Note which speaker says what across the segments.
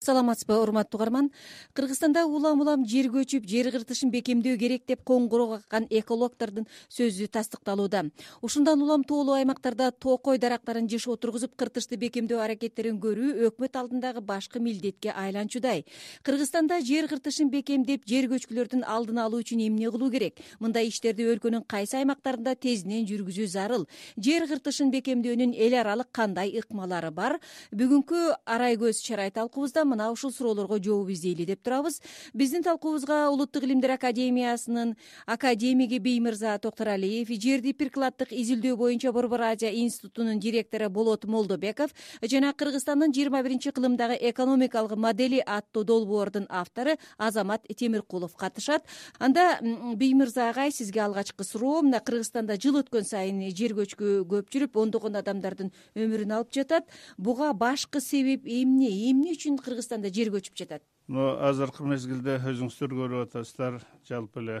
Speaker 1: саламатсызбы урматтуу угарман? Кыргызстанда улам улам жер көчүп жер кыртышын бекемдөө керек деп коңгуроо каккан экологдордун сөзү тастыкталууда. Ушундан улам тоолуу аймактарда токой дарактарын жыш отургузуп кыртышты бекемдөө аракеттерин көрүү өкмөт алдындагы башкы милдетке айланчудай. Кыргызстанда жер кыртышын бекемдеп жер көчкүлөрдүн алдын алуу үчүн эмне кылуу керек? Мындай иштерди өлкөнүн кайсы аймактарында тезинен жүргүзүү зарыл? Жер кыртышын бекемдөөнүн эл аралык кандай ыкмалары бар? Бүгүнкү арай көз чарай талкуубузда мына ушул суроолорго жооп издейли деп турабыз. Биздин талкуубузга улуттук илимдер академиясынын академиги биймырза токтуралиев жерди прикладдык изилдөө боюнча борбор азия институтунун директору болот молдобеков жана кыргызстандын жыйырма биринчи кылымдагы экономикалык модели аттуу долбоордун автору азамат темиркулов катышат. Анда биймырза агай сизге алгачкы суроо. Мына кыргызстанда жыл өткөн сайын жер көчкү көп жүрүп ондогон адамдардын өмүрүн алып жатат. Буга башкы себеп эмне? Эмне үчүн кыргызстанда жер көчүп жатат.
Speaker 2: Азыркы мезгилде өзүңүздөр көрүп атасыздар. Жалпы эле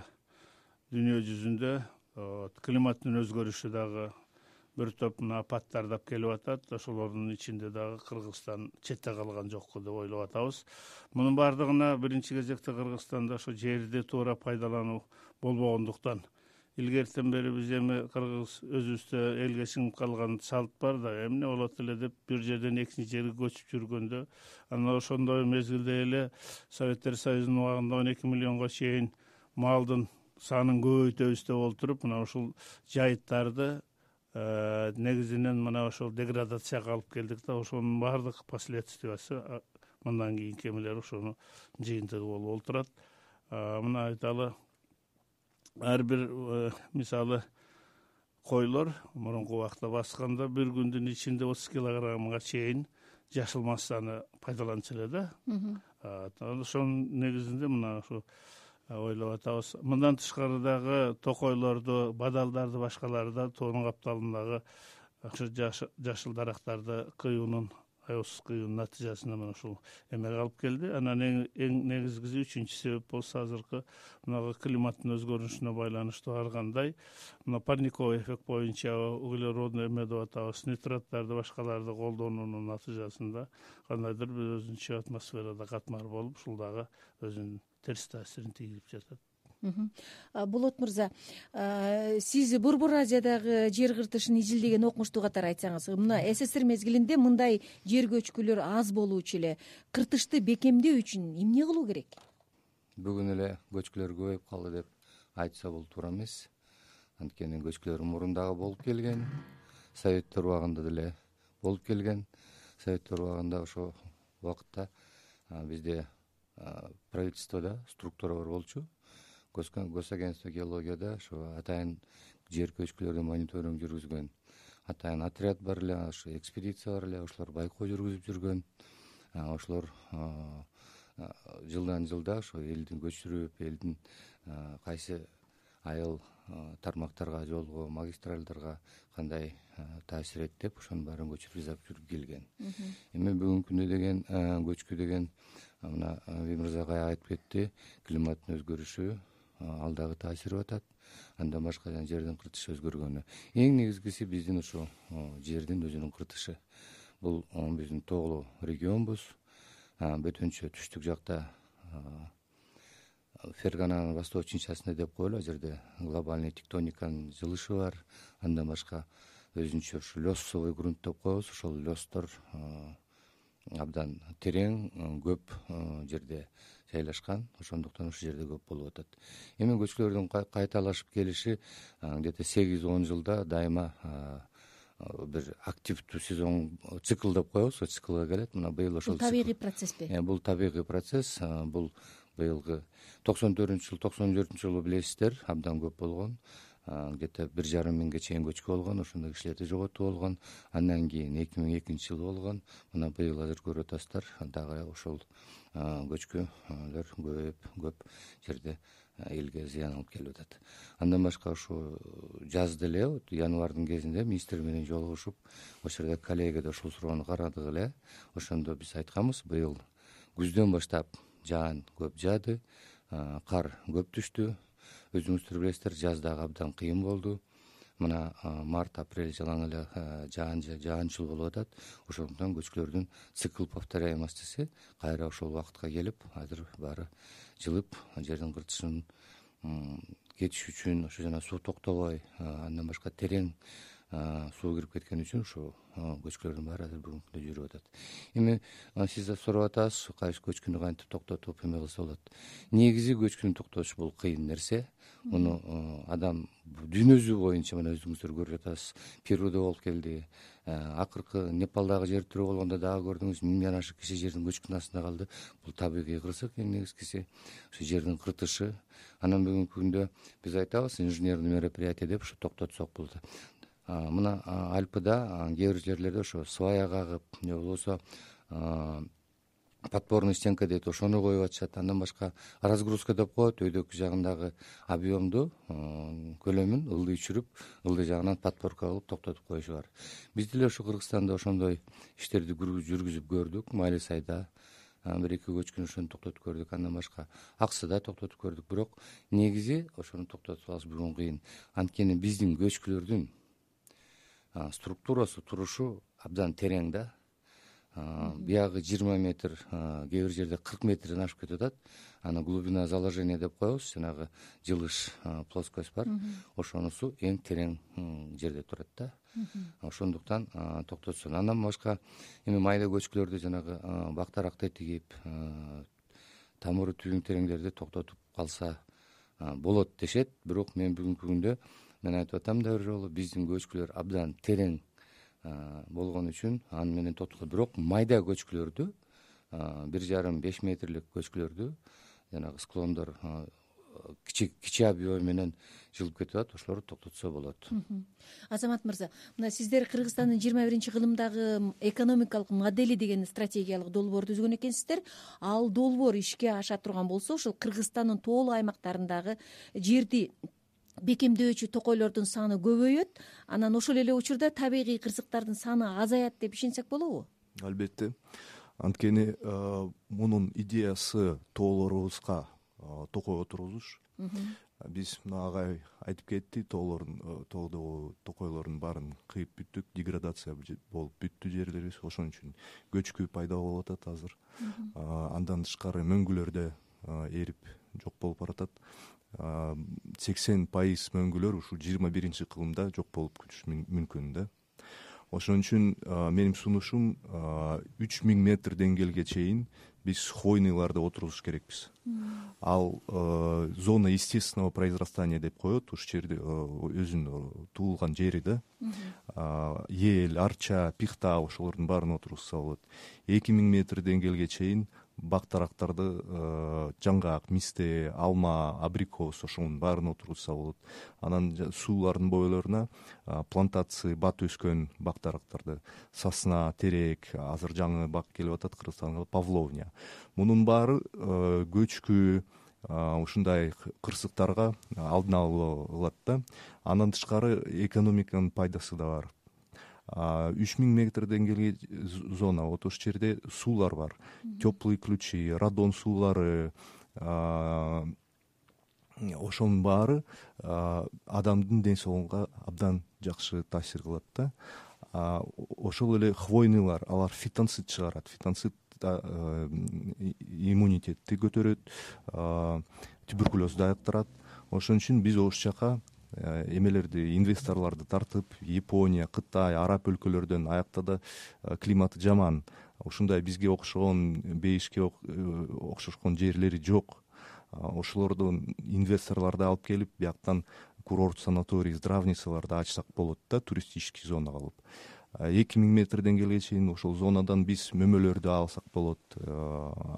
Speaker 2: дүйнө жүзүндө климаттын өзгөрүшү дагы бир топ мына апаттарды алып келип атат. Ошолордун ичинде дагы кыргызстан четте калган жокпу деп ойлоп атабыз. Мунун баардыгына биринчи кезекте кыргызстанда ошо жерди туура пайдалануу болбогондуктан илгертен бери биз эми кыргыз өзүбүздө элге сиңип калган салт бар да эмне болот эле деп бир жерден экинчи жерге көчүп жүргөндө анан ошондой мезгилде эле советтер союзунун убагында он эки миллионго чейин малдын санын көбөйтөбүз деп олтуруп мына ушул жайыттарды э, негизинен мына ошол деградацияга алып келдик да ошонун баардык последствиясы мындан кийинки эмелер ошонун жыйынтыгы болуп олтурат. Мына айталы ар бир э, мисалы койлор мурунку убакта басканда бир күндүн ичинде отуз килограммга чейин жашыл массаны пайдаланчу эле да. Ошонун негизинде мына ушу ойлоп атабыз. Мындан тышкары дагы токойлорду бадалдарды башкаларды тоонун капталындагы ошо жашыл дарактарды кыюунун натыйжасында мына ушул эмеге алып келди. Анан эң негизгиси үчүнчү себеп болсо азыркы мынагы климаттын өзгөрүшүнө байланыштуу ар кандай. Мына парниковый эффект боюнча углеродный эме деп атабыз. Нитраттарды башкаларды колдонуунун натыйжасында кандайдыр бир өзүнчө атмосферада катмар болуп ушул дагы өзүнүн терс таасирин тийгизип жатат
Speaker 1: болот мырза сиз борбор азиядагы жер кыртышын изилдеген окумуштуу катары айтсаңыз мына ссср мезгилинде мындай жер көчкүлөр аз болуучу эле кыртышты бекемдөө үчүн эмне кылуу керек?
Speaker 3: Бүгүн эле көчкүлөр көбөйүп калды деп айтса бул туура эмес. Анткени көчкүлөр мурун дагы болуп келген советтер убагында деле болуп келген. Советтер убагында ошол убакытта бизде правительстводо структура бар болчу гос агентство геологияда ошо атайын жер көчкүлөрдү мониторинг жүргүзгөн. Атайын отряд бар эле ошо экспедиция бар эле ошолор байкоо жүргүзүп жүргөн. Ошолор жылдан жылда ошо элди көчүрүп элдин кайсы айыл тармактарга жолго магистралдарга кандай таасир этти деп ошонун баарын көчүрүп жасап жүрүп келген. Эми бүгүнкү күндө деген көчкү деген мына биймырза агай айтып кетти климаттын өзгөрүшү ал дагы таасир атат. Андан башка жана жердин кыртышы өзгөргөнү. Эң негизгиси биздин ушу жердин өзүнүн кыртышы. Бул биздин тоолуу регионбуз. Бөтөнчө түштүк жакта фергананын восточный деп коелу. Ал жерде глобальный тектониканын жылышы бар. Андан башка өзүнчө ушу лесовый грунт деп коебуз. Ошол лестор абдан терең көп жерде жайлашкан ошондуктан ушул жерде көп болуп атат. Эми көчкүлөрдүн кайталашып келиши где то сегиз он жылда дайыма бир активдүү сезон цикл деп коебуз ошол циклга келет. Мына быйыл ошол
Speaker 1: бул табигый процессби
Speaker 3: э, бул табигый процесс бул быйылгы токсон төртүнчү жылы токсон төртүнчү жылы билесиздер абдан көп болгон где то бир жарым миңге чейин көчкү болгон ошондо кишилерди жоготуп болгон. Андан кийин эки миң экинчи жылы болгон. Мына быйыл азыр көрүп атасыздар дагы ошол көчкүлөр көбөйүп көп жерде элге зыян алып келип атат. Андан башка ушу жазда эле вот январдын кезинде министр менен жолугушуп ошол жерде коллегияда ушул суроону карадык эле. Ошондо биз айтканбыз быйыл күздөн баштап жаан көп жаады кар көп түштү өзүңүздөр билесиздер жаз дагы абдан кыйын болду. Мына март апрель жалаң эле жаан жаанчыл болуп атат. Ошондуктан көчкүлөрдүн цикл повторяемостиси кайра ошол убакытка келип азыр баары жылып жердин кыртышын кетиш үчүн ошо жана суу токтобой андан башка терең суу кирип кеткен үчүн ушул көчкүлөрдүн баары азыр бүгүнкү күндө жүрүп атат. Эми сиз да сурап атасыз кайсы көчкүнү кантип токтотуп эме кылса болот. Негизи көчкүнү токтотуш бул кыйын нерсе. Муну адам дүйнө боюнча мына өзүңүздөр көрүп жатасыз. Перуде болуп келди. Акыркы непалдагы жер тирөө болгондо дагы көрдүңүз миңден ашык киши жердин көчкүнүн астында калды. Бул табигый кырсык эң негизгиси ушу жердин кыртышы. Анан бүгүнкү күндө биз айтабыз инженерный мероприятие деп ушу токтотсок болот мына альпыда кээ бир жерлерде ошо свая кагып же болбосо подпорный стенка дейт ошону коюп атышат. Андан башка разгрузка деп коет өйдөкү жагындагы объемду көлөмүн ылдый түшүрүп ылдый жагынан подпорка кылып токтотуп коюшу бар. Биз деле ушу кыргызстанда ошондой иштерди жүргүзүп көрдүк. Майли сайда бир эки көчкүн ошону токтотуп көрдүк. Андан башка ак сыда токтотуп көрдүк. Бирок негизи ошону токтотуп алыш бүгүн кыйын. Анткени биздин көчкүлөрдүн структурасу турушу абдан терең да. Биягы жыйырма метр кээ бир жерде кырк метрден ашып кетип атат. Аны глубина заложения деп коебуз. Жанагы жылыш плоскость бар. Ошонусу эң терең жерде турат да. Ошондуктан токтотсун. Андан башка эми майда көчкүлөрдү жанагы бактарак тетигип тамыры түбүң тереңдерде токтотуп калса болот дешет. Бирок мен бүгүнкү күндө мен айтып атам да бир жолу биздин көчкүлөр абдан терең болгон үчүн аны менен токтотот бирок майда көчкүлөрдү бир жарым беш метрлик көчкүлөрдү жанагы склондор кичи объем менен жылып кетип атат ошолорду токтотсо болот.
Speaker 1: Азамат мырза мына сиздер кыргызстандын жыйырма биринчи кылымдагы экономикалык модели деген стратегиялык долбоорду түзгөн экенсиздер ал долбоор ишке аша турган болсо ушул кыргызстандын тоолуу аймактарындагы жерди бекемдөөчү токойлордун саны көбөйөт. Анан ошол эле учурда табигый кырсыктардын саны азаят деп ишенсек болобу?
Speaker 4: Албетте. Анткени мунун идеясы тоолорубузга токой отургузуш биз мына агай айтып кетти тоолордун тоодогу токойлордун баарын кыйып бүттүк деградация болуп бүттү жерлерибиз. Ошон үчүн көчкү пайда болуп атат азыр. Андан тышкары мөңгүлөр да эрип жок болуп баратат сексен пайыз мөңгүлөр ушул жыйырма биринчи кылымда жок болуп кетиши мүмкүн да. Ошон үчүн менин сунушум үч миң метр деңгээлге чейин биз хвойныйларды отургузуш керекпиз. Ал зона естественного произрастания деп коет ушул жерде өзүнүн туулган жери да. Эл арча пихта ошолордун баарын отургузса болот эки миң метр деңгээлге чейин бак дарактарды э, жаңгак мисте алма абрикос ошонун баарын отургузса болот. Анан суулардын бойлоруна плантации бат өскөн бак дарактарды сосна терек азыр жаңы бак келип атат кыргызстанга павловня. Мунун баары э, көчкү ушундай кырсыктарга алдын ала кылат да. Андан тышкары экономиканын пайдасы да бар үч миң метр деңгээлге зона. Вот ошол жерде суулар бар. Теплые ключи радон суулары ошонун баары адамдын ден соолугуна абдан жакшы таасир кылат да. Ошол эле хвойныйлар алар фитонцит чыгарат. Фитонцит иммунитетти көтөрөт туберкулезду айыктырат ошон үчүн биз ошол жака Э, эмелерди инвесторлорду тартып япония кытай араб өлкөлөрдөн аякта да э, климаты жаман. Ушундай бизге окшогон бейишке э, окшошкон жерлери жок. Ошолордун инвесторлорду алып келип бияктан курорт санаторий здравницаларды ачсак болот да туристический зона кылып эки миң метр деңгээлге чейин ошол зонадан биз мөмөлөрдү алсак болот.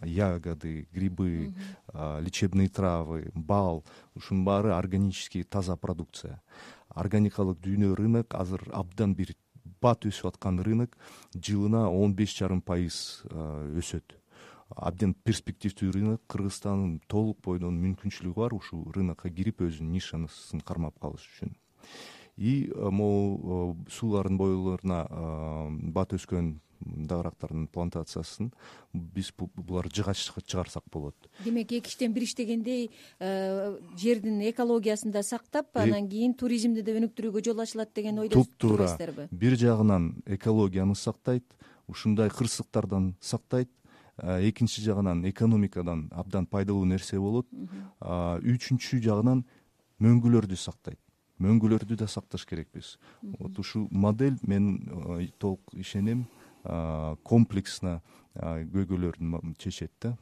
Speaker 4: Ягоды грибы лечебные травы бал. Ушунун баары органический таза продукция. Органикалык дүйнө рынок азыр абдан бир бат өсүп аткан рынок жылына он беш жарым пайыз өсөт. Абдан перспективдүү рынок. Кыргызстандын толук бойдон мүмкүнчүлүгү бар. Ушул рынокко кирип өзүнүн нишасын кармап калыш үчүн и э, могу э, суулардын бойлоруна э, бат өскөн дарактардын плантациясын биз буларды жыгач чыгарсак болот.
Speaker 1: Демек эки иштен бир иштегендей жердин экологиясын да сактап анан кийин туризмди да өнүктүрүүгө жол ачылат деген ойдо
Speaker 4: туп туура бир жагынан экологияны сактайт ушундай кырсыктардан сактайт. Экинчи жагынан экономикадан абдан пайдалуу нерсе болот. Үчүнчү жагынан мөңгүлөрдү сактайт мөңгүлөрдү да сакташ керекпиз. Вот ушул модель мен толук ишенем комплексно көйгөйлөрүн чечет да